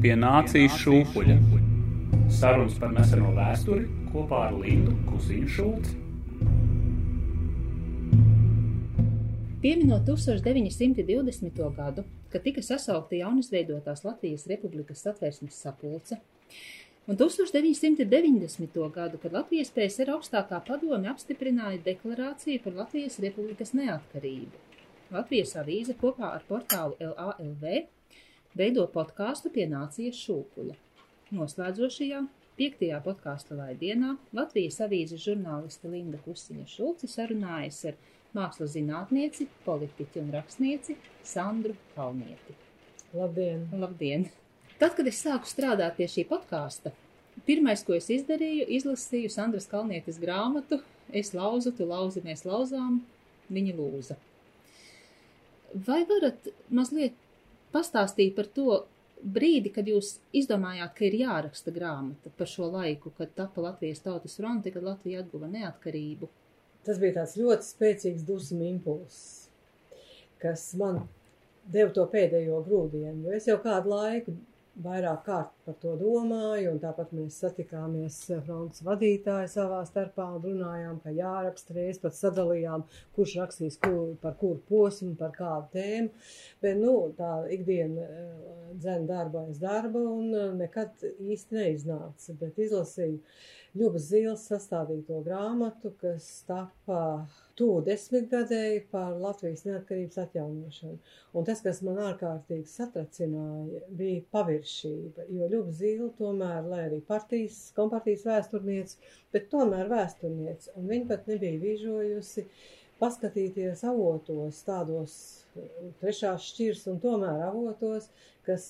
pie nācijas šūpuļa. Sarunas par neseno vēsturi kopā ar Lindu Kusiņu Šulci. Pieminot 1920. gadu, kad tika sasaukta jaunizveidotās Latvijas Republikas satversmes sapulce, un 1990. gadu, kad Latvijas PSR augstākā padome apstiprināja deklarāciju par Latvijas Republikas neatkarību. Latvijas avīze kopā ar portālu LALV veido podkāstu pie nācijas šūpuļa. Noslēdzošajā piektajā podkāstu laidienā Latvijas avīzes žurnāliste Linda Kusiņa Šulce sarunājas ar mākslas zinātnieci, politiķi un rakstnieci Sandru Kalnieti. Labdien! Labdien! Tad, kad es sāku strādāt pie šī podkāsta, pirmais, ko es izdarīju, izlasīju Sandras Kalnietes grāmatu Es lauzu, tu lauzi, mēs lauzām, viņa lūza. Vai varat mazliet pastāstīja par to brīdi, kad jūs izdomājāt, ka ir jāraksta grāmata par šo laiku, kad tapa Latvijas tautas fronte, kad Latvija atguva neatkarību. Tas bija tāds ļoti spēcīgs dusmu impulss, kas man deva to pēdējo grūdienu, jo es jau kādu laiku vairāk kārt par to domāju, un tāpat mēs satikāmies eh, fronts vadītāji savā starpā un runājām, ka jāraksta reiz, pat sadalījām, kurš rakstīs kur, par kuru posmu, par kādu tēmu, bet, nu, tā ikdiena eh, dzen darba aiz darba un eh, nekad īsti neiznāca, bet izlasīju Ļubas Zīles sastādīto grāmatu, kas tapa tuvu desmitgadēji par Latvijas neatkarības atjaunošanu. Un tas, kas man ārkārtīgi satracināja, bija paviršība, jo Ļuba Zīle tomēr, lai arī partijas, kompartijas vēsturniece, bet tomēr vēsturniece, un viņa pat nebija vīžojusi paskatīties avotos, tādos trešās šķirs un tomēr avotos, kas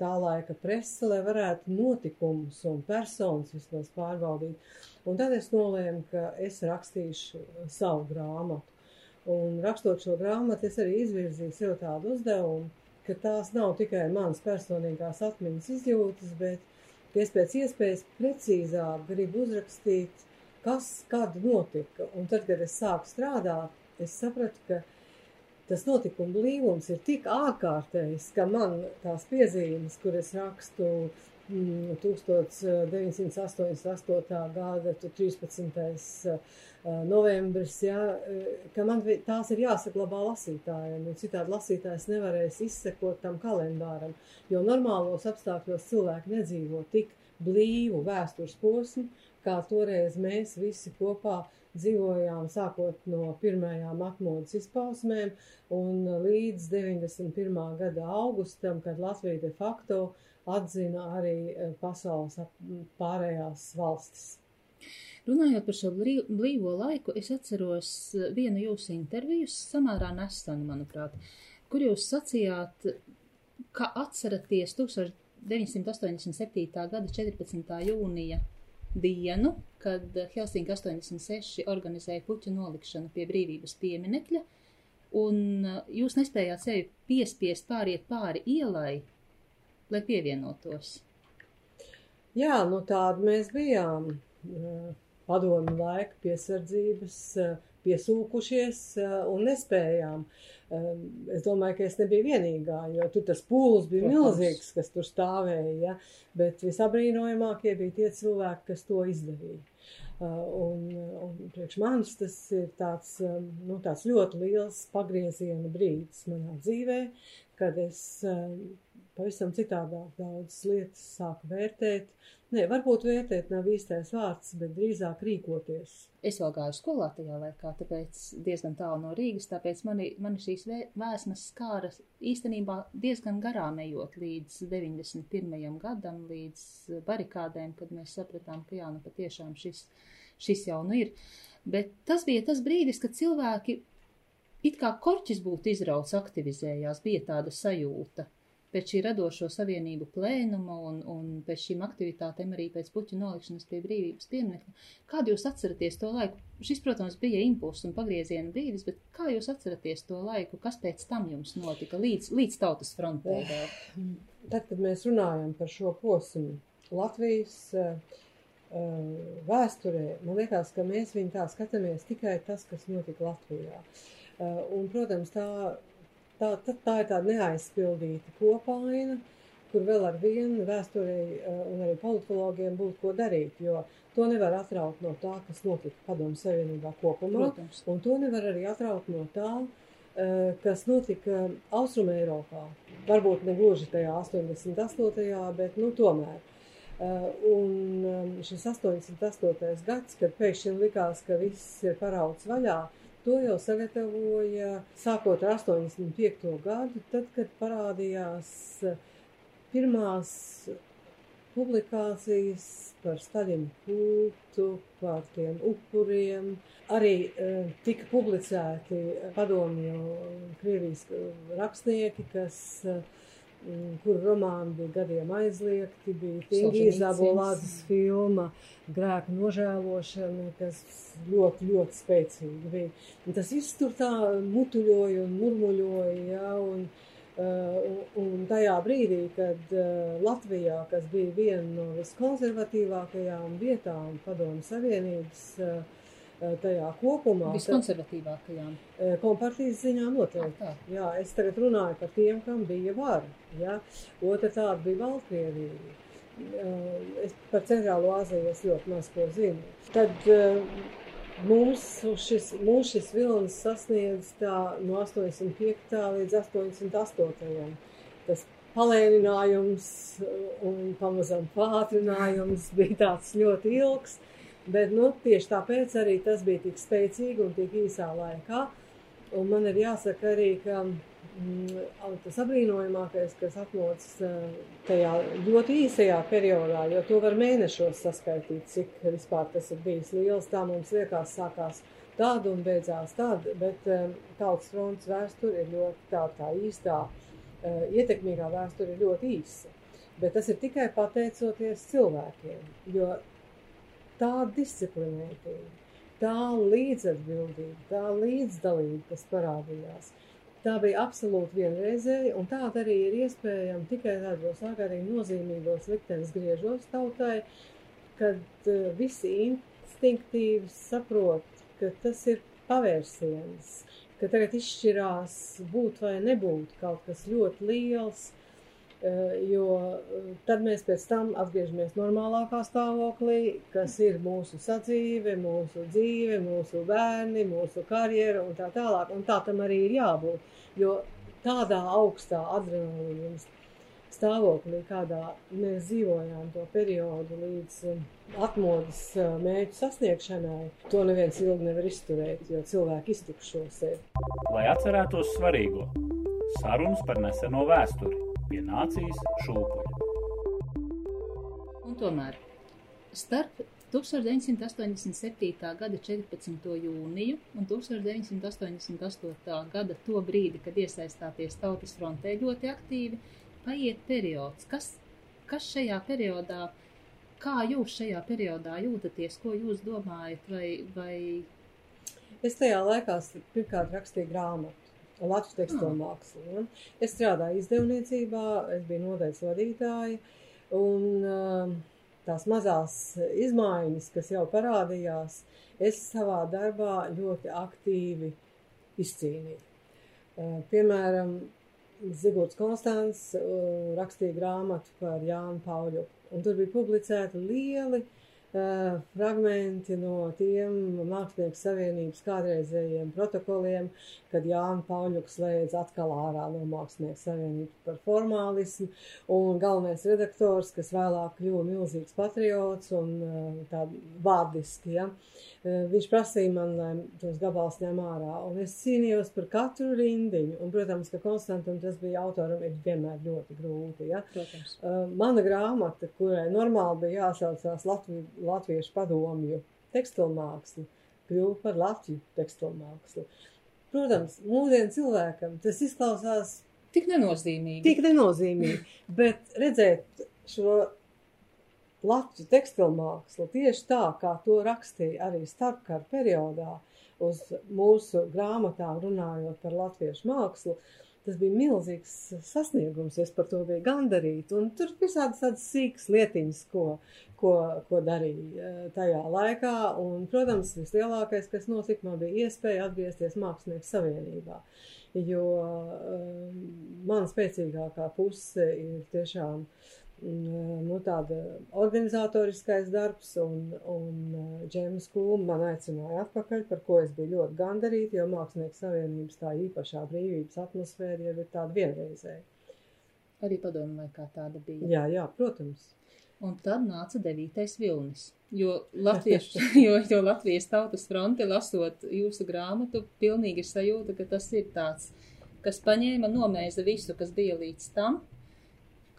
tā laika presa, lai varētu notikumus un personas vismaz pārbaudīt. Un tad es nolēmu, ka es rakstīšu savu grāmatu. Un rakstot šo grāmatu, es arī izvirzīju sev tādu uzdevumu, ka tās nav tikai manas personīgās atmiņas izjūtas, bet es pēc iespējas precīzāk gribu uzrakstīt, kas kad notika. Un tad, kad es sāku strādāt, es sapratu, ka tas notikuma blīvums ir tik ārkārtējs, ka man tās piezīmes, kur es rakstu 1988. gada 13. Eh, novembris, ja, ka man tās ir jāsaglabā lasītājiem, un citādi lasītājs nevarēs izsekot tam kalendāram, jo normālos apstākļos cilvēki nedzīvo tik blīvu vēstures posmu, kā toreiz mēs visi kopā dzīvojām sākot no pirmajām atmodas izpausmēm un līdz 91. gada augustam, kad Latvija de facto atzina arī e, pasaules pārējās valstis. Runājot par šo blīvo laiku, es atceros e, vienu jūsu interviju, samērā nesenu, manuprāt, kur jūs sacījāt, ka atceraties 1987. gada 14. jūnija dienu, kad Helsinki 86 organizēja puķu nolikšanu pie brīvības pieminekļa, un e, jūs nespējāt sevi piespiest pāriet pāri ielai, lai pievienotos? Jā, nu tādi mēs bijām. Padomu laika piesardzības, piesūkušies un nespējām. Es domāju, ka es nebiju vienīgā, jo tur tas pūlis bija Protams. milzīgs, kas tur stāvēja, ja? bet visabrīnojamākie bija tie cilvēki, kas to izdarīja. Un, un priekš manis tas ir tāds, nu, tāds ļoti liels pagrieziena brīdis manā dzīvē, kad es pavisam citādāk daudzas lietas sāku vērtēt. Nē, varbūt vērtēt nav īstais vārds, bet drīzāk rīkoties. Es vēl gāju skolā tajā laikā, tāpēc diezgan tālu no Rīgas, tāpēc mani, mani šīs vēsmas skāra īstenībā diezgan garām ejot līdz 91. gadam, līdz barikādēm, kad mēs sapratām, ka jā, nu patiešām šis, šis jau nu ir. Bet tas bija tas brīdis, kad cilvēki it kā korķis būtu izrauts, aktivizējās, bija tāda sajūta pēc šī radošo savienību plēnuma un, un pēc šīm aktivitātēm arī pēc puķu nolikšanas pie brīvības pieminekļa. Kādu jūs atceraties to laiku? Šis, protams, bija impulss un pagrieziena brīdis, bet kā jūs atceraties to laiku, kas pēc tam jums notika līdz, līdz tautas frontē? Tad, kad mēs runājam par šo posmu Latvijas uh, vēsturē, man liekas, ka mēs viņu tā skatāmies tikai tas, kas notika Latvijā. Uh, un, protams, tā tā, tā, tā ir tāda neaizpildīta kopaina, kur vēl ar vienu vēsturei uh, un arī politologiem būtu ko darīt, jo to nevar atraut no tā, kas notika Padomu Savienībā kopumā, Protams. un to nevar arī atraut no tā, uh, kas notika Austrum Eiropā. Varbūt ne gluži tajā 88. bet nu tomēr. Uh, un šis 88. gads, kad pēkšņi likās, ka viss ir parauts vaļā, to jau sagatavoja sākot ar 85. gadu, tad, kad parādījās uh, pirmās publikācijas par Staļinu kultu, par tiem upuriem. Arī uh, tika publicēti padomju Krievijas rakstnieki, kas uh, romāni bija gadiem aizliegti, bija Tingīs Zabolāzes filma Grēku nožēlošana, kas ļoti, ļoti spēcīga bija. Un tas viss tur tā mutuļoja un murmuļoja, ja, un, uh, un tajā brīdī, kad uh, Latvijā, kas bija viena no viskonservatīvākajām vietām Padomu Savienības, uh, tajā kopumā. Viskonservatīvākajām. Kompartijas ziņā noteikti. Tā. Jā, es tagad runāju par tiem, kam bija vara. Ja? Otra tāda bija Baltkrievija. Es par Centrālo Āziju es ļoti maz ko zinu. Tad mums šis, mums šis vilnis sasniedz tā no 85. līdz 88. Tas palēninājums un pamazam pātrinājums bija tāds ļoti ilgs. Bet nu, tieši tāpēc arī tas bija tik spēcīgi un tik īsā laikā. Un man ir jāsaka arī, ka mm, tas apbrīnojamākais, kas atmodas tajā ļoti īsajā periodā, jo to var mēnešos saskaitīt, cik vispār tas ir bijis liels. Tā mums liekas, sākās tāda un beidzās tāda, bet tautas fronts vēsture ir ļoti tā, tā īstā, ietekmīgā vēsture ir ļoti īsa. Bet tas ir tikai pateicoties cilvēkiem, jo tā disciplinētība, tā līdzatbildība, tā līdzdalība, kas parādījās. Tā bija absolūti vienreizēja, un tāda arī ir iespējama tikai tādos ārkārtīgi nozīmīgos liktenes griežos tautai, kad uh, visi instinktīvi saprot, ka tas ir pavērsiens, ka tagad izšķirās būt vai nebūt kaut kas ļoti liels, jo tad mēs pēc tam atgriežamies normālākā stāvoklī, kas ir mūsu sadzīve, mūsu dzīve, mūsu bērni, mūsu karjera un tā tālāk. Un tā tam arī ir jābūt, jo tādā augstā adrenalīna stāvoklī, kādā mēs dzīvojām to periodu līdz atmodas mērķu sasniegšanai, to neviens ilgi nevar izturēt, jo cilvēki iztukšo sevi. Lai atcerētos svarīgo, sarunas par neseno vēsturi pie nācijas šūpuļa. Un tomēr starp 1987. gada 14. jūniju un 1988. gada to brīdi, kad iesaistāties tautas frontē ļoti aktīvi, paiet periods. Kas, kas šajā periodā, kā jūs šajā periodā jūtaties, ko jūs domājat, vai, vai... Es tajā laikā pirmkārt rakstīju grāmatu. Latvijas tekstilu mākslu. Ja? Es strādāju izdevniecībā, es biju nodaļas vadītāja, un uh, tās mazās izmaiņas, kas jau parādījās, es savā darbā ļoti aktīvi izcīnīju. Uh, piemēram, Zigorts Konstants uh, rakstīja grāmatu par Jānu Pauļu, un tur bija publicēti lieli Uh, fragmenti no tiem Mākslinieku savienības kādreizējiem protokoliem, kad Jānis Pauļuks slēdz atkal ārā no Mākslinieku savienības par formālismu, un galvenais redaktors, kas vēlāk kļuva milzīgs patriots un uh, tā vārdiski, ja, uh, viņš prasīja man, lai tos gabals ņem ārā, un es cīnījos par katru rindiņu, un, protams, ka Konstantam tas bija autoram ir vienmēr ļoti grūti, ja. Protams. Mana grāmata, kurai normāli bija jāsaucās Latviju latviešu padomju tekstilmākslu, kļuva par Latviju tekstilmākslu. Protams, mūsdienu cilvēkam tas izklausās tik nenozīmīgi. Tik nenozīmīgi, bet redzēt šo Latviju tekstilmākslu tieši tā, kā to rakstīja arī starpkara periodā uz mūsu grāmatām runājot par latviešu mākslu, tas bija milzīgs sasniegums. Es par to biju gandarīta. Un tur visādas tādas sīkas lietiņas, ko, ko, ko darīja eh, tajā laikā. Un, protams, vislielākais, kas notika, man bija iespēja atgriezties Mākslinieku savienībā. Jo uh, mana spēcīgākā puse ir tiešām uh, nu, tāda organizatoriskais darbs, un, un Džēmas Kūma man aicināja atpakaļ, par ko es biju ļoti gandarīta, jo Mākslinieku savienības tā īpašā brīvības atmosfēra jau ir tāda vienreizēja. Arī padomu laikā tāda bija. Jā, jā, protams. Un tad nāca devītais vilnis, jo Latvijas, jo, jo Latvijas tautas fronte lasot jūsu grāmatu, pilnīgi ir sajūta, ka tas ir tāds, kas paņēma nomēza visu, kas bija līdz tam,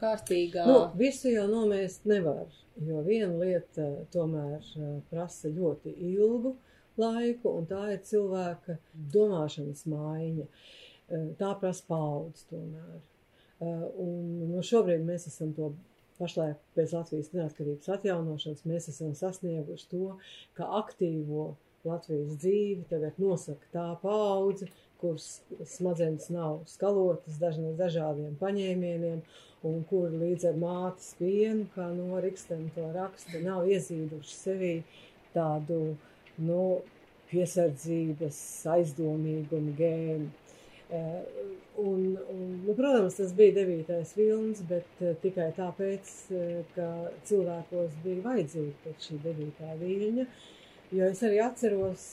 kārtīgā. Nu, visu jau nomēst nevar, jo viena lieta tomēr eh, prasa ļoti ilgu laiku, un tā ir cilvēka domāšanas maiņa. Eh, tā prasa paudz tomēr. Eh, un nu, šobrīd mēs esam to pašlaik pēc Latvijas neatkarības atjaunošanas, mēs esam sasnieguši to, ka aktīvo Latvijas dzīvi tagad nosaka tā paudze, kuras smadzenes nav skalotas dažādiem paņēmieniem, un kur līdz ar mātes pienu, kā Noriksten to raksta, nav iezīduši sevī tādu, nu, piesardzības, aizdomīgumu gēnu. Uh, un, un, nu, protams, tas bija devītais vilnis, bet uh, tikai tāpēc, uh, ka cilvēkos bija vajadzīga pēc šī devītā viļņa, jo es arī atceros,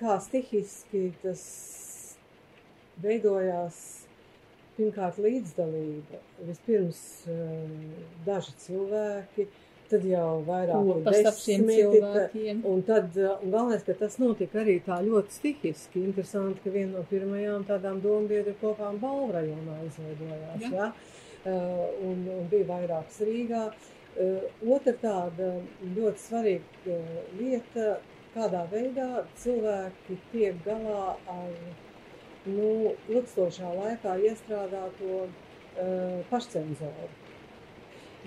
kā stihiski tas veidojās pirmkārt līdzdalība. Vispirms uh, daži cilvēki, tad jau vairāk desmiti, un tad, uh, un galvenais, ka tas notika arī tā ļoti stihiski. Interesanti, ka viena no pirmajām tādām dombiedru kopām Balvrajonā izveidojās, jā. Ja? Uh, un, un bija vairākas Rīgā. Otra tāda ļoti svarīga lieta, kādā veidā cilvēki tiek galā ar nu, ilgstošā laikā iestrādāto uh, pašcenzoru.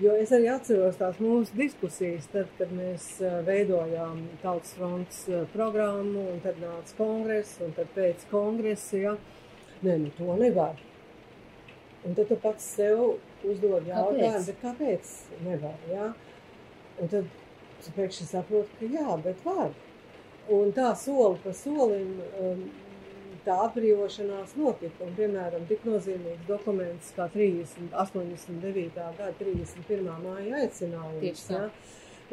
Jo es arī atceros tās mūsu diskusijas, tad, kad mēs uh, veidojām Tautas fronts uh, programmu, un tad nāca kongress, un tad pēc kongresa, ja, nē, nu to nevar. Un tad tu pats sev uzdod jautājumu, bet kāpēc nevar, ja? Un tad tu pēkšņi saproti, ka jā, bet var. Un tā soli pa solim um, tā atbrīvošanās notika. Un, piemēram, tik nozīmīgs dokuments kā 30, 89. gada 31. māja aicinājums. Ja,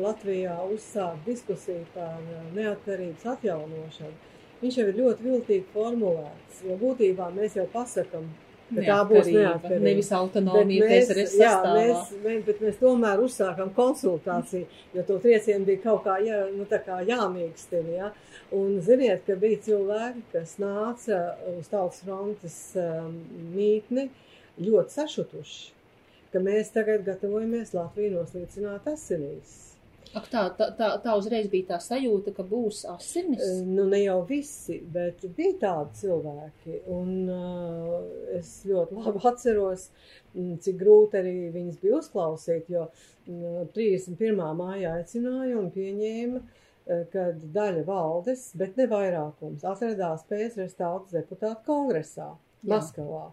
Latvijā uzsākt diskusiju par uh, neatkarības atjaunošanu. Viņš jau ir ļoti viltīgi formulēts, jo būtībā mēs jau pasakam, ka tā būs neatkarība. Nevis autonomija PSRS sastāvā. Jā, mēs, mēs, bet mēs tomēr uzsākam konsultāciju, jo to triecienu bija kaut kā, jā, nu, tā kā jāmīkstina, jā. Un ziniet, ka bija cilvēki, kas nāca uz tautas frontes um, mītni ļoti sašutuši, ka mēs tagad gatavojamies Latviju noslīcināt asinīs. Ak, tā, tā, tā, tā uzreiz bija tā sajūta, ka būs asinis? Nu, ne jau visi, bet bija tādi cilvēki. Un uh, es ļoti labi atceros, cik grūti arī viņas bija uzklausīt, jo uh, 31. māja aicināja un pieņēma, uh, kad daļa valdes, bet ne vairākums, atradās PSRS tautas deputātu kongresā Jā. Maskavā.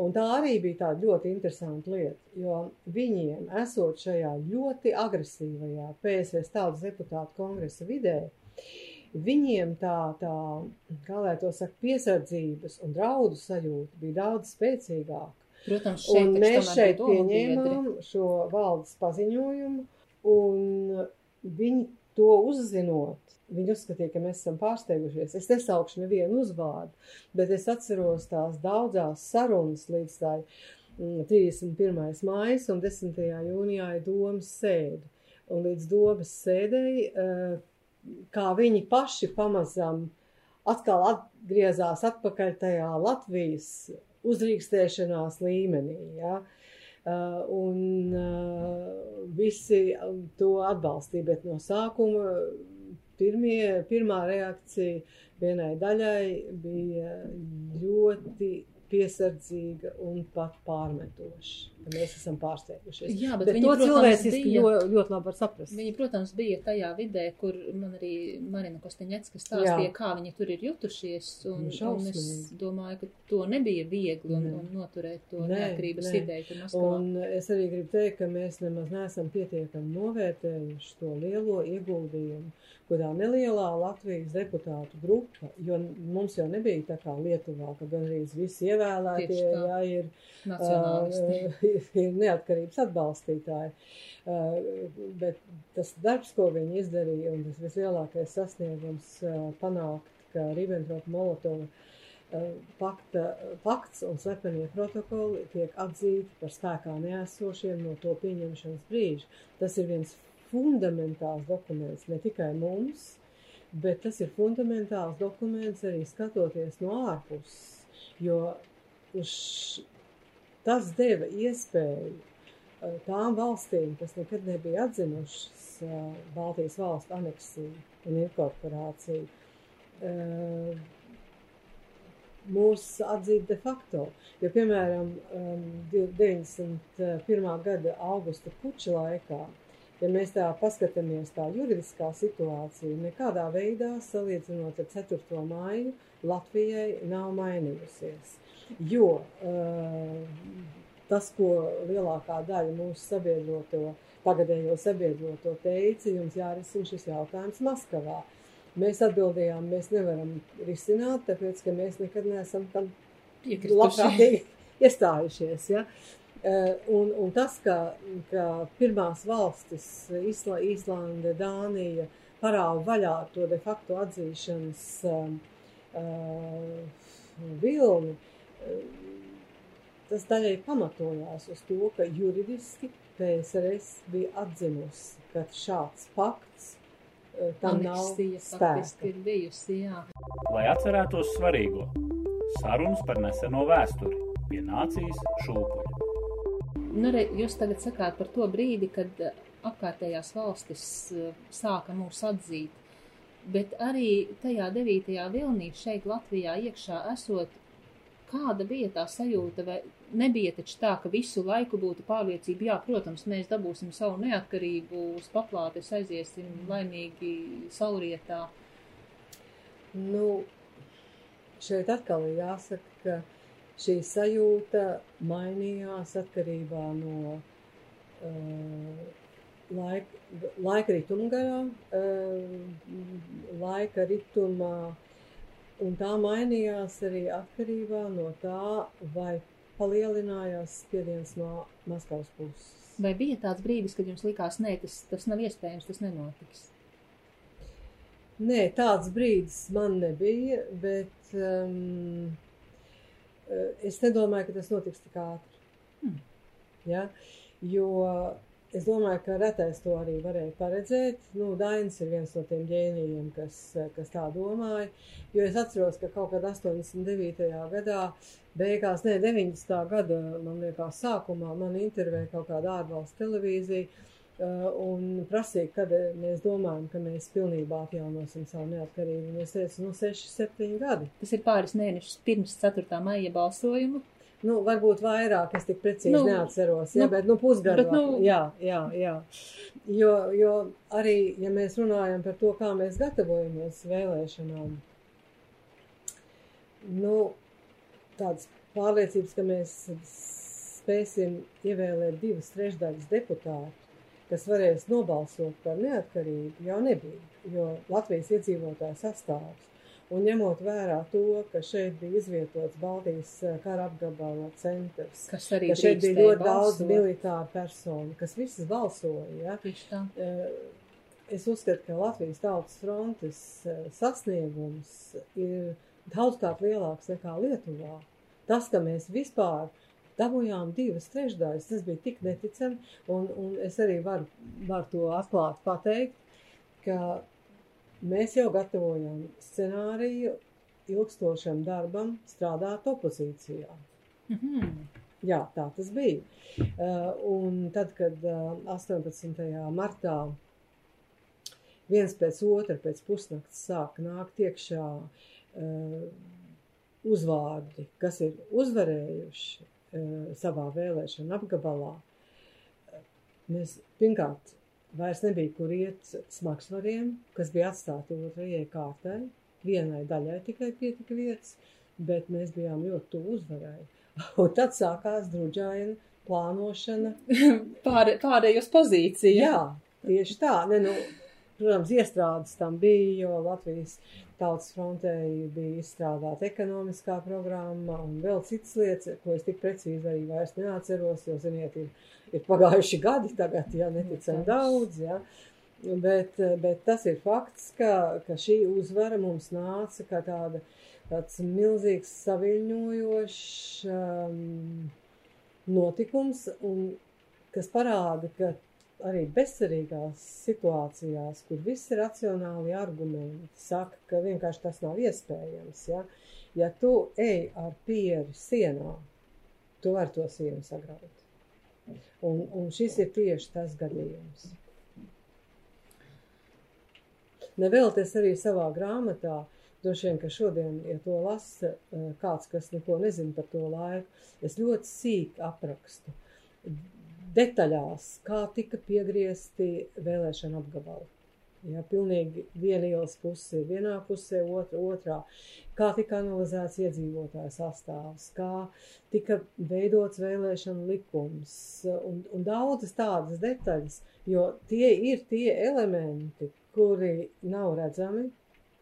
Un tā arī bija tāda ļoti interesanta lieta, jo viņiem, esot šajā ļoti agresīvajā PSS tautas deputātu kongresa vidē, viņiem tā, tā kā lai to saka, piesardzības un draudu sajūta bija daudz spēcīgāka. Protams, šeit, un mēs šeit pieņēmām šo valdes paziņojumu, un viņi to uzzinot, Viņi uzskatīja, ka mēs esam pārsteigušies. Es nesaukšu nevienu uzvārdu, bet es atceros tās daudzās sarunas līdz tā 31. mājas un 10. jūnijā ir domas sēde. Un līdz domas sēdēji, eh, kā viņi paši pamazam atkal atgriezās atpakaļ tajā Latvijas uzrīkstēšanās līmenī. Ja? Uh, un uh, visi to atbalstīja, bet no sākuma pirmie, pirmā reakcija vienai daļai bija ļoti piesardzīga un pat pārmetoša. Mēs esam pārsteigušies. Jā, bet, Bet viņi, to cilvēciski bija, ļoti, ļoti labi var saprast. viņi, protams, bija tajā vidē, kur man arī Marina Kosteņecka stāstīja, Jā. kā viņi tur ir jutušies, un, un es domāju, ka to nebija viegli un, un noturēt to Nē, neatkarības nē. ideju. Un es arī gribu teikt, ka mēs nemaz neesam pietiekami novērtējuši to lielo ieguldījumu, kurā nelielā Latvijas deputātu grupa, jo mums jau nebija tā kā Lietuvā, ka gan arī visi ievēlētie, tā. jā, ir Nacionālisti. uh, ir neatkarības atbalstītāji. Uh, bet tas darbs, ko viņi izdarīja, un tas vislielākais sasniegums uh, panākt, ka Ribbentrop Molotova uh, pakta, pakts un slepenie protokoli tiek atzīti par spēkā neesošiem no to pieņemšanas brīža. Tas ir viens fundamentāls dokuments ne tikai mums, bet tas ir fundamentāls dokuments arī skatoties no ārpuses, jo uz tas deva iespēju eh, tām valstīm, kas nekad nebija atzinušas eh, Baltijas valstu aneksiju un inkorporāciju, eh, mūs atzīt de facto. Jo, piemēram, um, 91. gada augusta puča laikā, ja mēs tā paskatāmies tā juridiskā situācija, nekādā veidā salīdzinot ar 4. māju, Latvijai nav mainījusies. Jo uh, tas, ko lielākā daļa mūsu sabiedroto, tagadējo sabiedroto teica, jums jārisina šis jautājums Maskavā. Mēs atbildējām, mēs nevaram risināt, tāpēc, ka mēs nekad neesam tam labprātīgi iestājušies. Ja? Eh, Un, un tas, ka, ka pirmās valstis, Isla, Īslande, Dānija, parāva vaļā to de facto atzīšanas um, uh, vilni, uh, tas daļai pamatojās uz to, ka juridiski PSRS bija atzinusi, ka šāds pakts uh, tam nav Aneksija spēka. faktiski ir bijusi, jā. Lai atcerētos svarīgo, sarunas par neseno vēsturi pie nācijas šūpuļa. Nu, re, jūs tagad sakāt par to brīdi, kad eh, apkārtējās valstis eh, sāka mūs atzīt, bet arī tajā devītajā vilnī šeit Latvijā iekšā esot, kāda bija tā sajūta, vai nebija taču tā, ka visu laiku būtu pārliecība, jā, protams, mēs dabūsim savu neatkarību uz paplātes, aiziesim laimīgi saurietā. Nu, šeit atkal ir jāsaka, ka šī sajūta mainījās atkarībā no uh, laika, laika rituma garā, uh, laika rituma, un tā mainījās arī atkarībā no tā, vai palielinājās spiediens no Maskavas puses. Vai bija tāds brīdis, kad jums likās, nē, tas, tas nav iespējams, tas nenotiks? Nē, tāds brīdis man nebija, bet um, es nedomāju, ka tas notiks tik ātri. Hmm. Ja? Jo es domāju, ka retais to arī varēja paredzēt. Nu, Dainis ir viens no tiem ģēnijiem, kas, kas tā domāja. Jo es atceros, ka kaut kad 89. gadā, beigās, ne 90. gada, man liekas, sākumā man intervēja kaut kāda ārvalstu televīzija. Uh, un prasīja, kad mēs domājam, ka mēs pilnībā atjaunosim savu neatkarību. Un es teicu, nu, 6, 7 gadi. Tas ir pāris mēnešus pirms 4. maija balsojuma. Nu, varbūt vairāk, es tik precīzi Nu, neatceros, jā, nu, bet nu, pusgadu. bet, nu- jā, jā, jā. Jo, jo arī, ja mēs runājam par to, kā mēs gatavojamies vēlēšanām, nu, tādas pārliecības, ka mēs spēsim ievēlēt divas trešdaļas deputātu, kas varēs nobalsot par neatkarību, jau nebija, jo Latvijas iedzīvotāju sastāvs. Un ņemot vērā to, ka šeit bija izvietots Baltijas eh, kara apgabala centrs, Kas arī ka šeit bija ļoti daudz balsot. militāru personu, kas visas balsoja. Ja? Eh, Es uzskatu, ka Latvijas tautas frontes eh, sasniegums ir daudzkārt lielāks nekā Lietuvā. Tas, ka mēs vispār dabūjām divas trešdaļas, tas bija tik neticami, un, un es arī varu, varu to atklāt pateikt, ka mēs jau gatavojam scenāriju ilgstošam darbam strādāt opozīcijā. Mhm. Jā, tā tas bija. Uh, un tad, kad uh, 18. martā viens pēc otra pēc pusnakts sāk nākt iekšā uh, uzvārdi, kas ir uzvarējuši, savā vēlēšana apgabalā, mēs pirmkārt vairs nebija, kur iet smagsvariem, kas bija atstāti otrajai kārtai. Vienai daļai tikai pietika vietas, bet mēs bijām ļoti tuvu uzvarai. Un tad sākās druģaina plānošana. Pār, pārējos pozīciju. Jā, tieši tā. Ne, nu, protams, iestrādes tam bija, jo Latvijas tautas frontē bija izstrādāta ekonomiskā programma un vēl citas lietas, ko es tik precīzi arī vairs neatceros, jo, ziniet, ir, ir pagājuši gadi tagad, ja neticam daudz, ja. Bet, bet tas ir fakts, ka, ka šī uzvara mums nāca kā tāda, tāds milzīgs saviļņojošs um, notikums, un kas parāda, ka arī bezcerīgās situācijās, kur visi racionāli argumenti saka, ka vienkārši tas nav iespējams, ja, ja tu ej ar pieri sienā, tu vari to sienu sagraut. Un, un šis ir tieši tas gadījums. Nevēlties arī savā grāmatā, droši vien, ka šodien, ja to lasa eh, kāds, kas neko nezina par to laiku, es ļoti sīk aprakstu detaļās, kā tika piegriezti vēlēšana apgabali. Ja, pilnīgi viena ielas puse ir vienā pusē, otra otrā. Kā tika analizēts iedzīvotāju sastāvs, kā tika veidots vēlēšana likums un, un daudzas tādas detaļas, jo tie ir tie elementi, kuri nav redzami,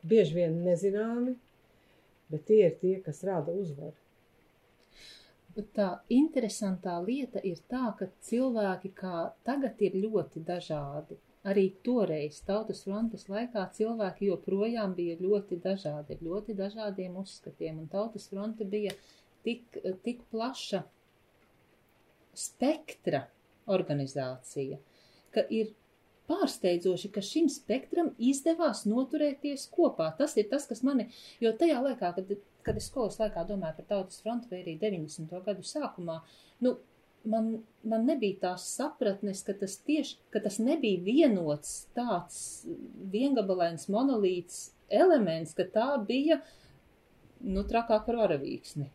bieži vien nezināmi, bet tie ir tie, kas rada uzvaru tā interesantā lieta ir tā, ka cilvēki kā tagad ir ļoti dažādi. Arī toreiz tautas frontes laikā cilvēki joprojām bija ļoti dažādi, ar ļoti dažādiem uzskatiem, un tautas fronte bija tik, tik plaša spektra organizācija, ka ir pārsteidzoši, ka šim spektram izdevās noturēties kopā. Tas ir tas, kas mani, jo tajā laikā, kad kad es skolas laikā domāju par tautas fronti vai arī 90. gadu sākumā, nu, man, man nebija tās sapratnes, ka tas tieši, ka tas nebija vienots tāds viengabalains monolīts elements, ka tā bija, nu, trakāk par varavīksni.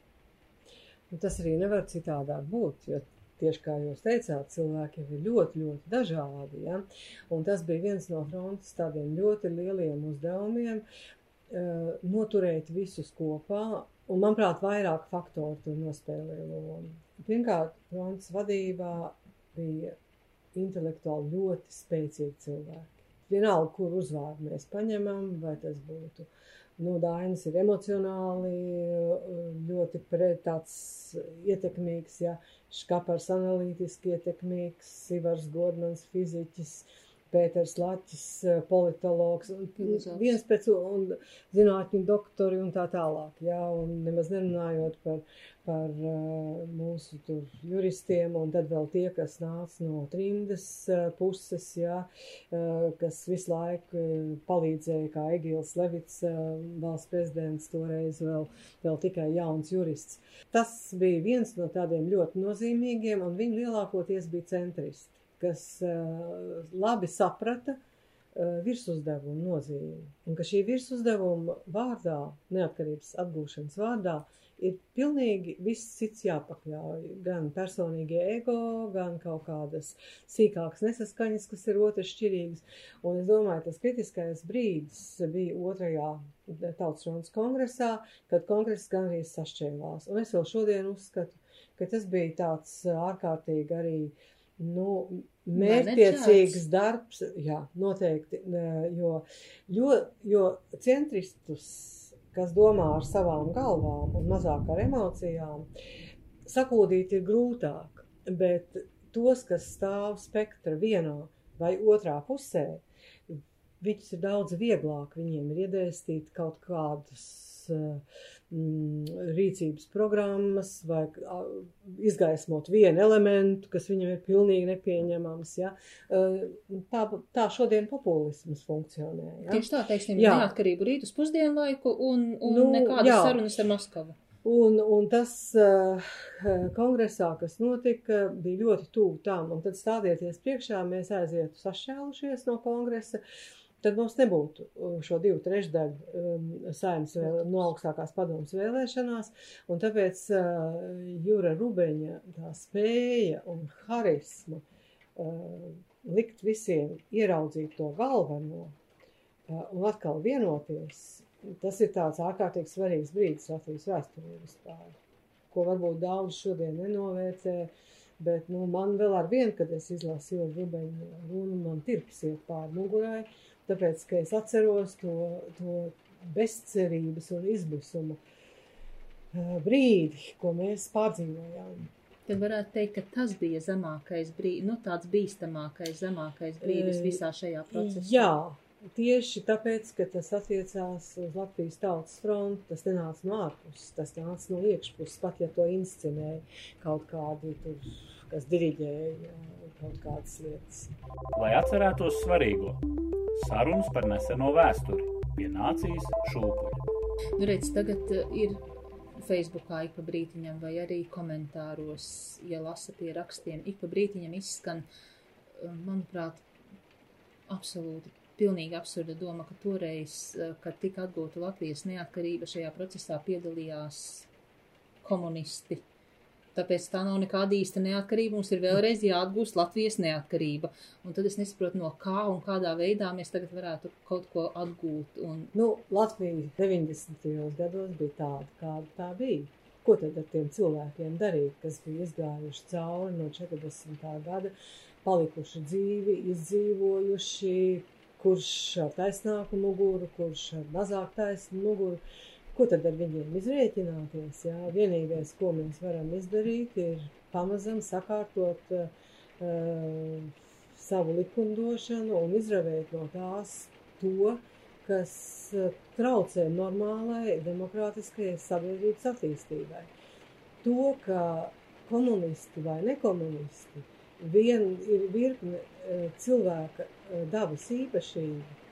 Nu, tas arī nevar citādāk būt, jo tieši kā jūs teicāt, cilvēki ir ļoti, ļoti dažādi. Ja? Un tas bija viens no frontes tādiem ļoti lieliem uzdevumiem, noturēt visus kopā, un, manuprāt, vairāk faktoru tur nospēlēja lomu. Pirmkārt, fronts vadībā bija intelektuāli ļoti spēcīgi cilvēki. Vienalga, kur uzvārdu mēs paņemam, vai tas būtu nu, Dainis ir emocionāli ļoti pret tāds ietekmīgs, ja, Škapars analītiski ietekmīgs, Sivars Godmans fiziķis, uh, Pēters Laķis, eh, politologs, Filosofs. viens pēc un zinātņu doktori un tā tālāk, jā, un nemaz nerunājot par, par uh, mūsu tur juristiem, un tad vēl tie, kas nāca no trimdas uh, puses, jā, kas visu laiku palīdzēja, kā Egils Levits, valsts prezidents, toreiz vēl, vēl tikai jauns jurists. Tas bija viens no tādiem ļoti nozīmīgiem, un viņi lielākoties bija centristi kas uh, labi saprata uh, virsuzdevumu nozīmi. Un ka šī virsuzdevuma vārdā, neatkarības atgūšanas vārdā, ir pilnīgi viss cits jāpakļauj. Gan personīgie ego, gan kaut kādas sīkākas nesaskaņas, kas ir otras šķirīgas. Un es domāju, tas kritiskais brīdis bija otrajā Tautas runas kongresā, kad kongress gan arī sašķēlās. Un es vēl šodien uzskatu, ka tas bija tāds ārkārtīgi arī uh, Nu, mērķtiecīgs darbs, jā, noteikti, jo, jo, jo centristus, kas domā ar savām galvām un mazāk ar emocijām, sakūdīt ir grūtāk, bet tos, kas stāv spektra vienā vai otrā pusē, viņus ir daudz vieglāk, viņiem ir iedēstīt kaut kādus uh, rīcības programmas vai izgaismot vienu elementu, kas viņam ir pilnīgi nepieņemams. Ja? Tā, tā šodien populisms funkcionē. Ja? Tieši tā, teiksim, jā. neatkarību rīt uz pusdienlaiku un, un nu, nekādas jā. sarunas ar Maskavu. Un, un tas uh, kongresā, kas notika, bija ļoti tuvu tam. Un tad stādieties priekšā, mēs aizietu sašķēlušies no kongresa. Tad mums nebūtu uh, šo divu trešdaļu um, saimnes vēl, no augstākās padomas vēlēšanās, un tāpēc uh, Jūra Rubeņa tā spēja un harisma uh, likt visiem ieraudzīt to galveno uh, un atkal vienoties, tas ir tāds ārkārtīgi svarīgs brīdis Latvijas vēsturē vispār, ko varbūt daudz šodien nenovērtē, bet nu, man vēl ar vienu, kad es izlasu Jūra Rubeņa runu, man tirps iet pār mugurai, uh, tāpēc, ka es atceros to, to bezcerības un izmisuma brīdi, ko mēs pārdzīvojām. Tad varētu teikt, ka tas bija zemākais brīdis, nu tāds bīstamākais, zemākais brīdis visā šajā procesā. Jā, tieši tāpēc, ka tas attiecās uz Latvijas tautas fronti, tas nenāca no ārpuses, tas nāca no iekšpuses, pat ja to inscenēja kaut kādi tur, kas diriģēja kaut kādas lietas. Lai atcerētos svarīgo, Sarunas par neseno vēsturi pie nācijas šūpuļa. Nu, redz, tagad uh, ir Facebookā ik pa brītiņam vai arī komentāros, ja lasa pie rakstiem, ik pa brītiņam izskan, uh, manuprāt, absolūti pilnīgi absurda doma, ka toreiz, uh, kad tika atgūta Latvijas neatkarība, šajā procesā piedalījās komunisti Tāpēc tā nav nekāda īsta neatkarība. Mums ir vēlreiz jāatgūst Latvijas neatkarība. Un tad es nesaprotu, no kā un kādā veidā mēs tagad varētu kaut ko atgūt. Un... Nu, Latvija 90. gados bija tāda, kāda tā bija. Ko tad ar tiem cilvēkiem darīt, kas bija izgājuši cauri no 40. gada, palikuši dzīvi, izdzīvojuši, kurš ar taisnāku muguru, kurš ar mazāk taisnu muguru. Ko tad ar viņiem izrēķināties? Jā? Vienīgais, ko mēs varam izdarīt, ir pamazam sakārtot uh, savu likumdošanu un izravēt no tās to, kas uh, traucē normālai demokrātiskajai sabiedrības attīstībai. To, ka komunisti vai nekomunisti vien ir virkne uh, cilvēka dabas īpašība,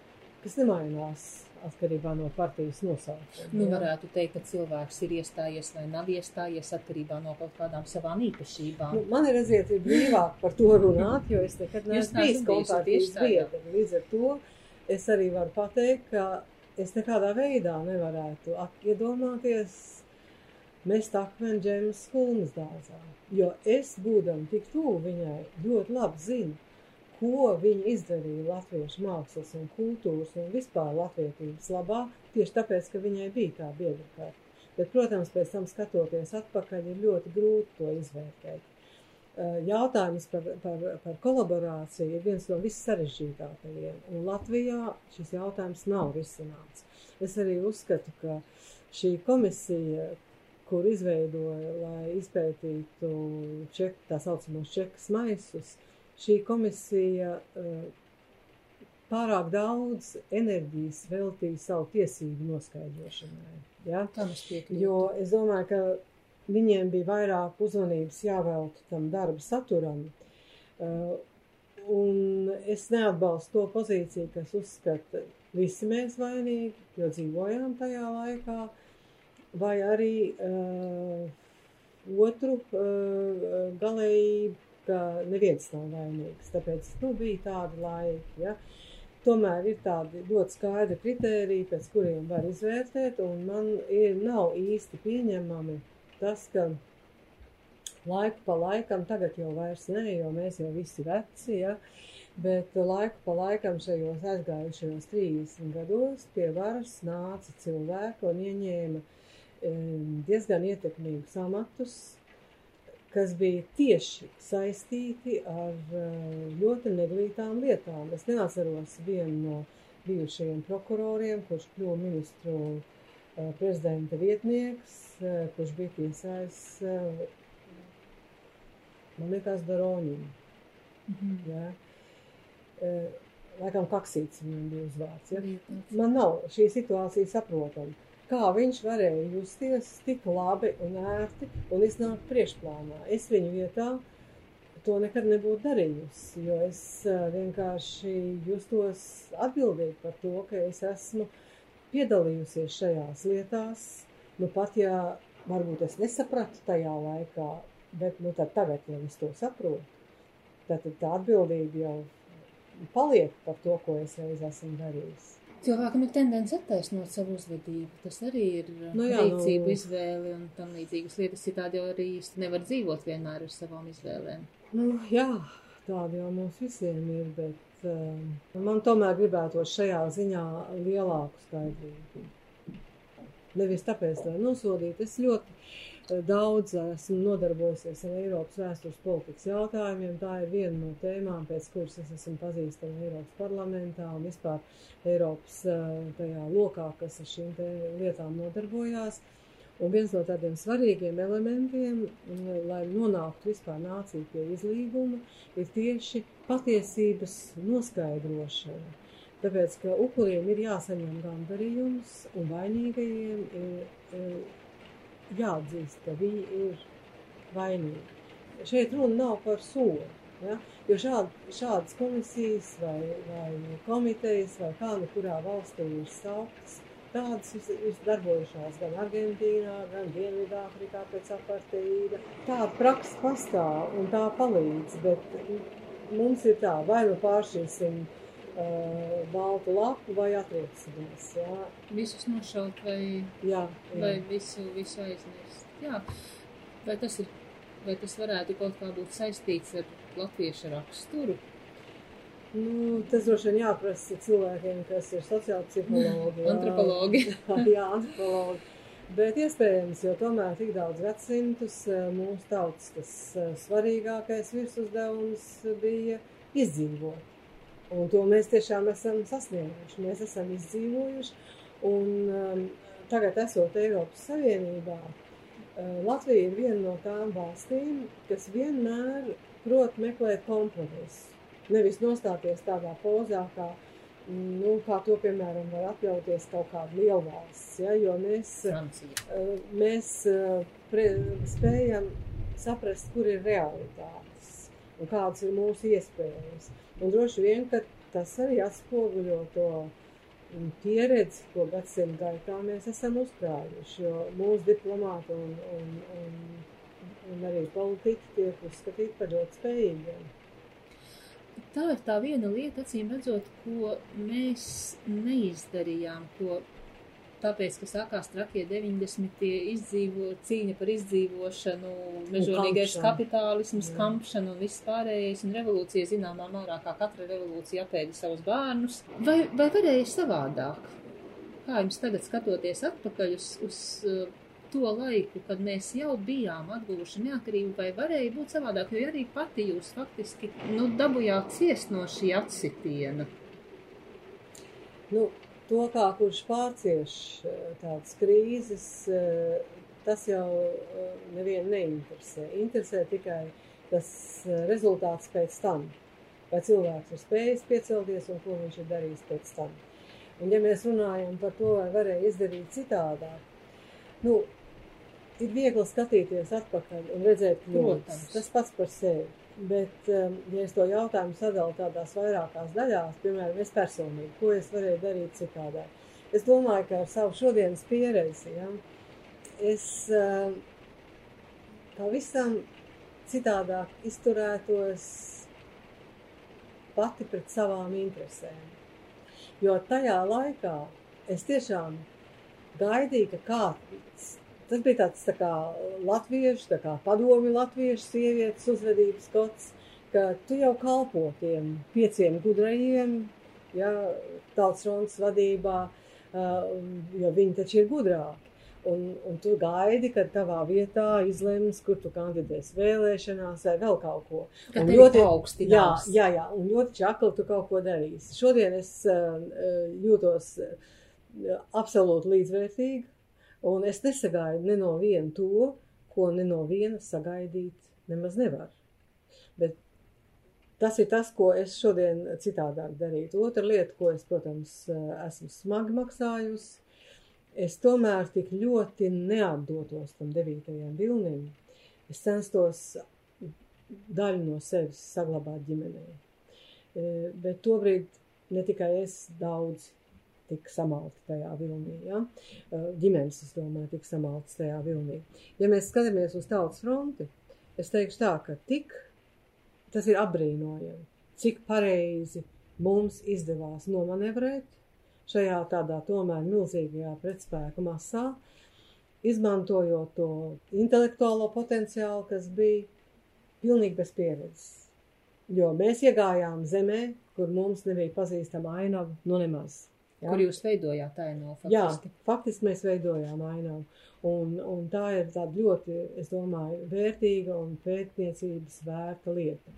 kas nemainās atkarībā no partijas nosaukuma. Nu, varētu teikt, ka cilvēks ir iestājies vai nav iestājies atkarībā no kaut kādām savām īpašībām. Nu, man ir ir brīvāk par to runāt, jo es nekad neesmu bijis kompārtijas biedri. Līdz ar to es arī varu pateikt, ka es nekādā veidā nevarētu iedomāties mest akmeni džēmas skulmas dārzā, jo es, būdam tik tuvu viņai, ļoti labi zinu, ko viņi izdarīja latviešu mākslas un kultūras un vispār latvietības labā, tieši tāpēc, ka viņai bija tā biedra Bet, protams, pēc tam skatoties atpakaļ, ir ļoti grūti to izvērtēt. Jautājums par, par, par kolaborāciju ir viens no vissarežģītākajiem, un Latvijā šis jautājums nav risināts. Es arī uzskatu, ka šī komisija, kur izveidoja, lai izpētītu ček, tā saucamos čekas maisus, šī komisija uh, pārāk daudz enerģijas veltīja savu tiesību noskaidrošanai. Ja? Jo es domāju, ka viņiem bija vairāk uzmanības jāvelta tam darba saturam. Uh, un es neatbalstu to pozīciju, kas uzskata, visi mēs vainīgi, jo dzīvojām tajā laikā, vai arī uh, otru uh, galējību ka neviens nav vainīgs. Tāpēc nu, bija tādi laiki. Ja? Tomēr ir tādi ļoti skaidri kriteriji, pēc kuriem var izvērtēt, un man ir, nav īsti pieņemami tas, ka laiku pa laikam, tagad jau vairs ne, jo mēs jau visi veci, ja? bet laiku pa laikam šajos aizgājušajos 30 gados pie varas nāca cilvēki un ieņēma diezgan ietekmīgus amatus, kas bija tieši saistīti ar eh, ļoti neglītām lietām. Es neatceros vienu no bijušajiem prokuroriem, kurš kļuva ministru eh, prezidenta vietnieks, eh, kurš bija tiesājis, man liekas, Daroņinu. Mm -hmm. ja? Laikam kaksīts viņam bija uzvārds. Ja? Man nav šī situācija saprotama kā viņš varēja justies tik labi un ērti un iznākt priekšplānā. Es viņu vietā to nekad nebūtu darījusi, jo es vienkārši justos atbildīgi par to, ka es esmu piedalījusies šajās lietās. Nu, pat ja varbūt es nesapratu tajā laikā, bet nu, tagad jau es to saprotu. Tad tā atbildība jau paliek par to, ko es reiz esmu darījis. Cilvēkam ir tendence attaisnot savu uzvedību. Tas arī ir Nu nu, jā, rīcību nu- izvēle un tam līdzīgas lietas. Citādi jau arī īsti nevar dzīvot vienmēr ar savām izvēlēm. Nu, jā, tāda jau mums visiem ir, bet um, man tomēr gribētos šajā ziņā lielāku skaidrību. Nevis tāpēc, lai nosodītu. Es ļoti daudz esmu nodarbojusies ar Eiropas vēstures politikas jautājumiem. Tā ir viena no tēmām, pēc kuras es esmu pazīstama Eiropas parlamentā un vispār Eiropas eh, tajā lokā, kas ar šīm lietām nodarbojās. Un viens no tādiem svarīgiem elementiem, lai nonāktu vispār nācija pie izlīguma, ir tieši patiesības noskaidrošana. Tāpēc, ka upuriem ir jāsaņem gandarījums, un vainīgajiem ir jāatzīst, ka viņi ir vainīgi. Šeit runa nav par sodu. Ja? Jo šād, šādas komisijas vai, vai komitejas vai kā nu kurā valstī ir sauktas, tādas ir, darbojušās gan Argentīnā, gan Dienvidāfrikā pēc apartīda. Tāda praksa pastāv un tā palīdz, bet mums ir tā, vai nu pāršķirsim uh, baltu lapu vai atrieksimies. Jā, Visus nošaut vai, jā, vai jā. visu, visu aizmirst. Jā. Vai tas, ir, vai tas varētu kaut kā būt saistīts ar latviešu raksturu? Nu, tas droši vien jāprasa cilvēkiem, kas ir sociāli psihologi. Antropologi. jā, antropologi. Bet iespējams, jo tomēr tik daudz gadsimtus eh, mūsu tautas tas eh, svarīgākais virsuzdevums bija izdzīvot. Un to mēs tiešām esam sasnieguši. Mēs esam izdzīvojuši. Un um, tagad, esot Eiropas Savienībā, uh, Latvija ir viena no tām valstīm, kas vienmēr prot meklēt kompromisu. Nevis nostāties tādā pozā, kā, nu, kā to, piemēram, var atļauties kaut kāda lielvalsts. Ja, jo mēs, uh, mēs uh, pre, spējam saprast, kur ir realitātes un kādas ir mūsu iespējas. Un droši vien, ka tas arī atspoguļo to mm, pieredzi, ko gadsimtu gaitā mēs esam uzkrājuši. Jo mūsu diplomāti un, un, un, un arī politiķi tiek uzskatīti par ļoti spējīgiem. Tā ir tā viena lieta, acīm redzot, ko mēs neizdarījām, ko tāpēc, ka sākās trakie 90. izdzīvo, cīņa par izdzīvošanu, mežonīgais kapitālisms, Jā. kampšana un viss pārējais, un revolūcija zināmā mērā, kā katra revolūcija apēda savus bērnus. Vai, vai varēja savādāk? Kā jums tagad skatoties atpakaļ uz, uz uh, to laiku, kad mēs jau bijām atguvuši neatkarību, vai varēja būt savādāk, jo arī pati jūs faktiski nu, dabūjāt ciest no šī atsitiena. Nu, to, kā kurš pārcieš eh, tādas krīzes, eh, tas jau eh, nevienu neinteresē. Interesē tikai tas rezultāts pēc tam. Vai cilvēks ir spējis piecelties un ko viņš ir darījis pēc tam. Un ja mēs runājam par to, vai varēja izdarīt citādāk, nu, ir viegli skatīties atpakaļ un redzēt. Protams. Tas pats par sevi. Bet, um, ja es to jautājumu sadalu tādās vairākās daļās, piemēram, es personīgi, ko es varēju darīt citādāk, es domāju, ka ar savu šodienas pieredzi, ja, es um, pavisam citādāk izturētos pati pret savām interesēm. Jo tajā laikā es tiešām gaidīju, ka kāds, tas bija tāds tā kā latviešu, tā kā padomi latviešu sievietes uzvedības kods, ka tu jau kalpo tiem pieciem gudrajiem, ja, tautas fronts vadībā, jo viņi taču ir gudrāki. Un, un tu gaidi, kad tavā vietā izlems, kur tu kandidēsi vēlēšanās vai vēl kaut ko. Ka Un ļoti- Jā, paaugstinās. jā, jā, un ļoti čakli tu kaut ko darīsi. Šodien es jūtos absolūti līdzvērtīgi, un es nesagaidu ne no viena to, ko ne no viena sagaidīt nemaz nevar. Bet tas ir tas, ko es šodien citādāk darītu. Otra lieta, ko es, protams, esmu smagi maksājusi, es tomēr tik ļoti neatdotos tam devītajam vilnim. Es censtos daļu no sevis saglabāt ģimenē. E, Bet tobrīd ne tikai es daudz tika samalti tajā vilnī, ja? E, ģimenes, es domāju, tika samaltas tajā vilnī. Ja mēs skatāmies uz tautas fronti, es teikšu tā, ka tik tas ir apbrīnojami, cik pareizi mums izdevās nomanevrēt šajā tādā tomēr milzīgajā pretspēka masā, izmantojot to intelektuālo potenciālu, kas bija pilnīgi bez pieredzes. Jo mēs iegājām zemē, kur mums nebija pazīstama ainava, nu nemaz. Ja? Kur jūs veidojāt ainavu? Faktiski? Jā, faktiski mēs veidojām ainavu. Un, un tā ir tāda ļoti, es domāju, vērtīga un pētniecības vērta lieta.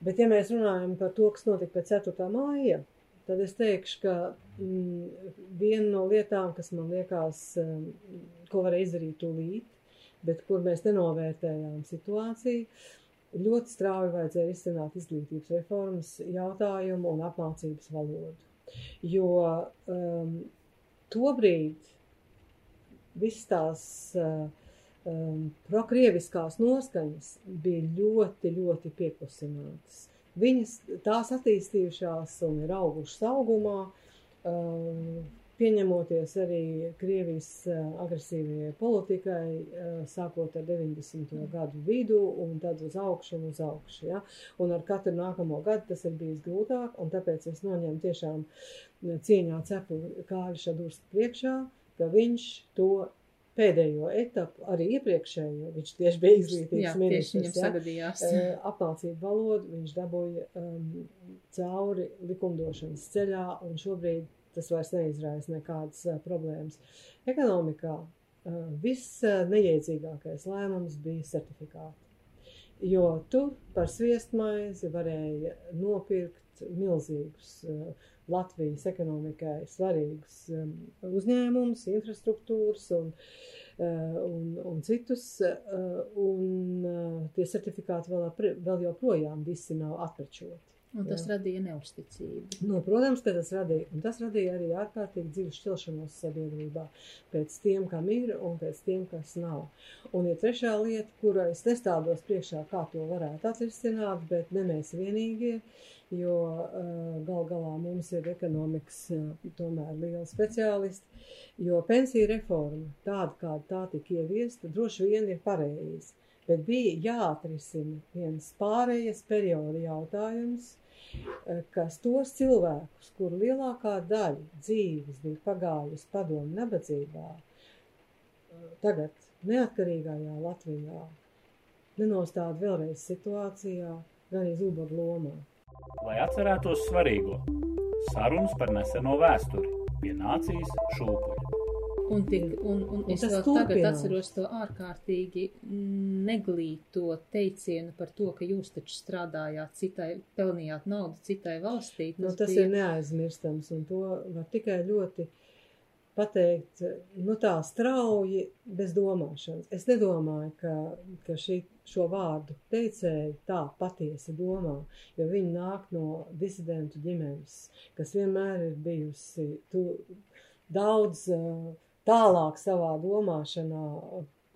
Bet, ja mēs runājam par to, kas notika pēc 4. māja, tad es teikšu, ka mm, viena no lietām, kas man liekas, um, ko varēja izdarīt tūlīt, bet kur mēs nenovērtējām situāciju, ļoti strauji vajadzēja izcināt izglītības reformas jautājumu un apmācības valodu. Jo um, tobrīd viss tās uh, um, prokrieviskās noskaņas bija ļoti, ļoti pieklusinātas. Viņas tās attīstījušās un ir augušas augumā, um, pieņemoties arī Krievijas uh, agresīvajai politikai, uh, sākot ar 90. gadu vidu un tad uz augšu un uz augšu. Ja? Un ar katru nākamo gadu tas ir bijis grūtāk, un tāpēc es noņemu tiešām cieņā cepu Kāļa Šadursku priekšā, ka viņš to pēdējo etapu, arī iepriekšējo, viņš tieši bija izglītības ministrs, ja, apmācību valodu, viņš dabūja um, cauri likumdošanas ceļā, un šobrīd tas vairs neizraisa nekādas problēmas. Ekonomikā viss neiedzīgākais lēmums bija certifikāti, jo tur par sviestmaizi varēja nopirkt milzīgus Latvijas ekonomikai svarīgus um, uzņēmumus, infrastruktūras un, un, un citus, un tie certifikāti vēl, vēl joprojām visi nav atpečoti. Un tas jā. radīja neusticību. Nu, protams, ka tas radīja. Un tas radīja arī ārkārtīgi dziļu šķelšanos sabiedrībā pēc tiem, kam ir un pēc tiem, kas nav. Un ir trešā lieta, kura es nestādos priekšā, kā to varētu atrisināt, bet ne mēs vienīgie. Jo uh, gal galā mums ir ekonomikas uh, tomēr liela speciālisti, jo pensija reforma tāda, kāda tā tika ieviesta, droši vien ir pareizi, bet bija jāatrisina viens pārējas perioda jautājums, kas tos cilvēkus, kur lielākā daļa dzīves bija pagājusi padomu nabadzībā, tagad neatkarīgajā Latvijā nenostāda vēlreiz situācijā, gan iz ubagu lomā. Lai atcerētos svarīgo - sarunas par neseno vēsturi pie nācijas šūpuļa. Un, tik, un, un es vēl tagad atceros to ārkārtīgi neglīto teicienu par to, ka jūs taču strādājāt citai, pelnījāt naudu citai valstī. Tas, nu, tas bija... ir neaizmirstams, un to var tikai ļoti pateikt, nu tā strauji, bez domāšanas. Es nedomāju, ka, ka šī, šo vārdu teicēji tā patiesi domā, jo viņi nāk no disidentu ģimenes, kas vienmēr ir bijusi tu, daudz tālāk savā domāšanā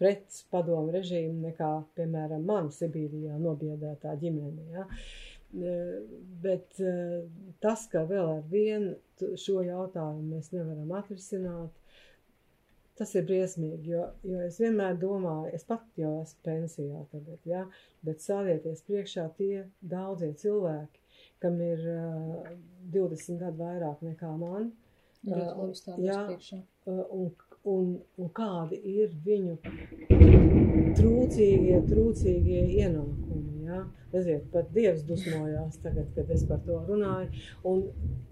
pret padomu režīmu nekā, piemēram, man Sibīrijā nobiedētā ģimene. Ja? Bet tas, ka vēl ar vienu šo jautājumu mēs nevaram atrisināt, tas ir briesmīgi, jo, jo es vienmēr domāju, es pat jau esmu pensijā tagad, ja, bet stāvieties priekšā tie daudzie cilvēki, kam ir uh, 20 gadu vairāk nekā man. Uh, jā, uh, un, un, un kādi ir viņu trūcīgie, trūcīgie ienākumi. Ja? Redziet, pat Dievs dusmojās tagad, kad es par to runāju, un,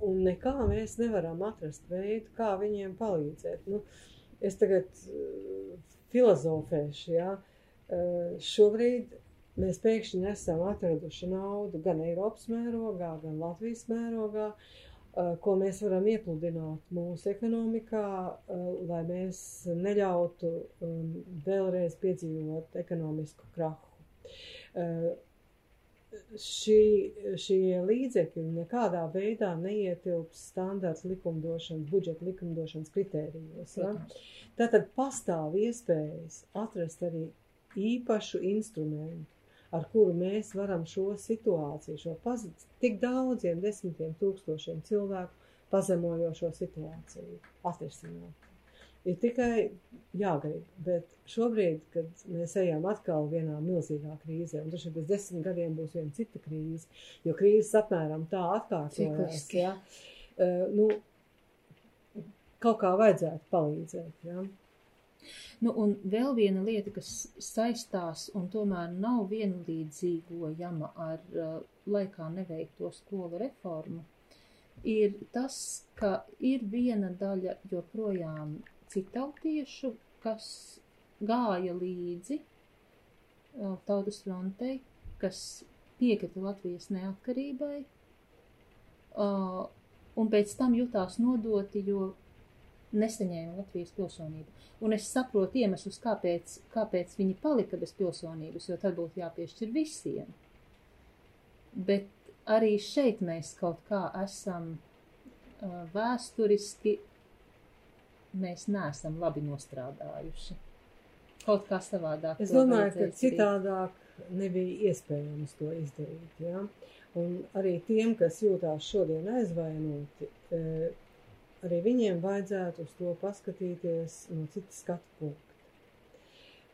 un nekā mēs nevaram atrast veidu, kā viņiem palīdzēt. Nu, es tagad uh, filozofēšu, ja? uh, šobrīd mēs pēkšņi esam atraduši naudu gan Eiropas mērogā, gan Latvijas mērogā, uh, ko mēs varam iepludināt mūsu ekonomikā, uh, lai mēs neļautu um, vēlreiz piedzīvot ekonomisku krahu. Uh, šī, šie līdzekļi nekādā veidā neietilps standarts likumdošanas, budžeta likumdošanas kritērijos. Ja? Tātad pastāv iespējas atrast arī īpašu instrumentu, ar kuru mēs varam šo situāciju, šo paz, tik daudziem desmitiem tūkstošiem cilvēku pazemojošo situāciju atrisināt. Ir tikai jāgrib, bet šobrīd, kad mēs ejam atkal vienā milzīgā krīzē, un taču pēc desmit gadiem būs viena cita krīze, jo krīzes apmēram tā atkārtojas, ja, uh, nu, kaut kā vajadzētu palīdzēt, ja. Nu, un vēl viena lieta, kas saistās un tomēr nav vienlīdzīgojama ar uh, laikā neveikto skolu reformu, ir tas, ka ir viena daļa joprojām citautiešu, kas gāja līdzi uh, tautas frontei, kas piekrita Latvijas neatkarībai, uh, un pēc tam jutās nodoti, jo nesaņēma Latvijas pilsonību. Un es saprotu iemeslus, kāpēc, kāpēc viņi palika bez pilsonības, jo tad būtu jāpiešķir visiem. Bet arī šeit mēs kaut kā esam vēsturiski mēs neesam labi nostrādājuši. Kaut kā savādāk. Es domāju, ka citādāk nebija iespējams to izdarīt. Ja? Un arī tiem, kas jūtās šodien aizvainoti, arī viņiem vajadzētu uz to paskatīties no citas skatu punkta.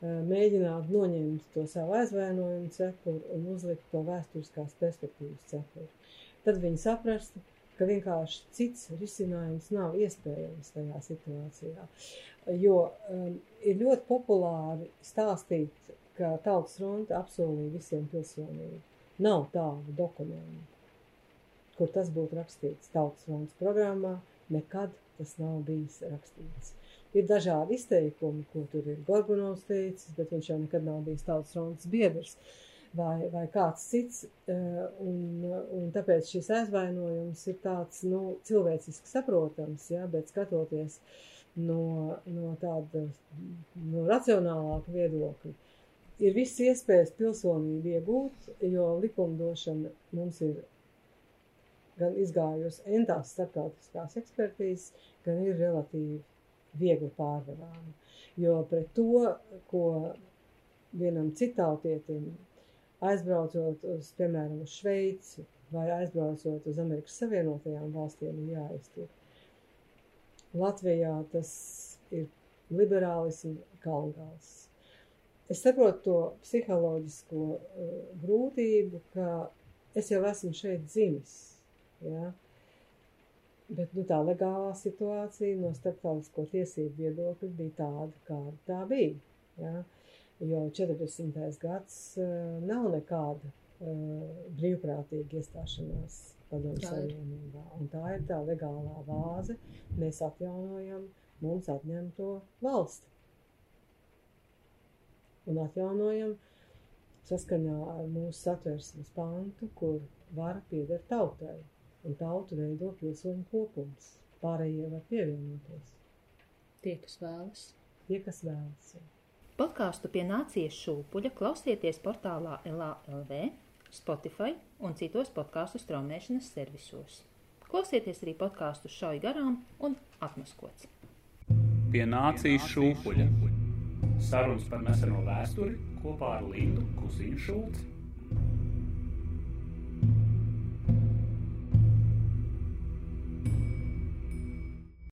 Mēģināt noņemt to savu aizvainojumu cepuru un uzlikt to vēsturiskās perspektīvas cepuru. Tad viņi saprastu, ka vienkārši cits risinājums nav iespējams tajā situācijā. Jo um, ir ļoti populāri stāstīt, ka Tautas fronte apsolīja visiem pilsonību. Nav tādu dokumentu, kur tas būtu rakstīts Tautas frontes programmā, nekad tas nav bijis rakstīts. Ir dažādi izteikumi, ko tur ir Gorbunovs teicis, bet viņš jau nekad nav bijis Tautas frontes biedrs. Vai, vai kāds cits. Eh, un, un tāpēc šis aizvainojums ir tāds nu, cilvēciski saprotams, ja, bet skatoties no, no tāda no racionālāka viedokļa. Ir viss iespējas pilsonību iegūt, jo likumdošana mums ir gan izgājusi entās starptautiskās ekspertīzes, gan ir relatīvi viegli pārvarāma. Jo pret to, ko vienam citautietim aizbraucot uz, piemēram, uz Šveici vai aizbraucot uz Amerikas Savienotajām valstīm, ir jāiztur. Latvijā tas ir liberālismu kalngals. Es saprotu to psiholoģisko uh, grūtību, ka es jau esmu šeit dzimis. Ja? Bet nu, tā legālā situācija no starptautisko tiesību viedokļa bija tāda, kāda tā bija. Ja? jo 40. gads uh, nav nekāda uh, brīvprātīga iestāšanās padomu savienībā. Un tā ir tā legālā vāze. Mēs atjaunojam mums atņemto valsti. Un atjaunojam saskaņā ar mūsu satversmes pantu, kur vara pieder tautai. Un tautu veido pilsoņu kopums. Pārējie var pievienoties. Tie, kas vēlas. Tie, kas vēlas. Podkāstu pie nācijas šūpuļa klausieties portālā LALV, Spotify un citos podkāstu straumēšanas servisos. Klausieties arī podkāstu šauj garām un atmaskots. Pie nācijas šūpuļa. Sarunas par neseno vēsturi kopā ar Lindu Kusiņu Šulci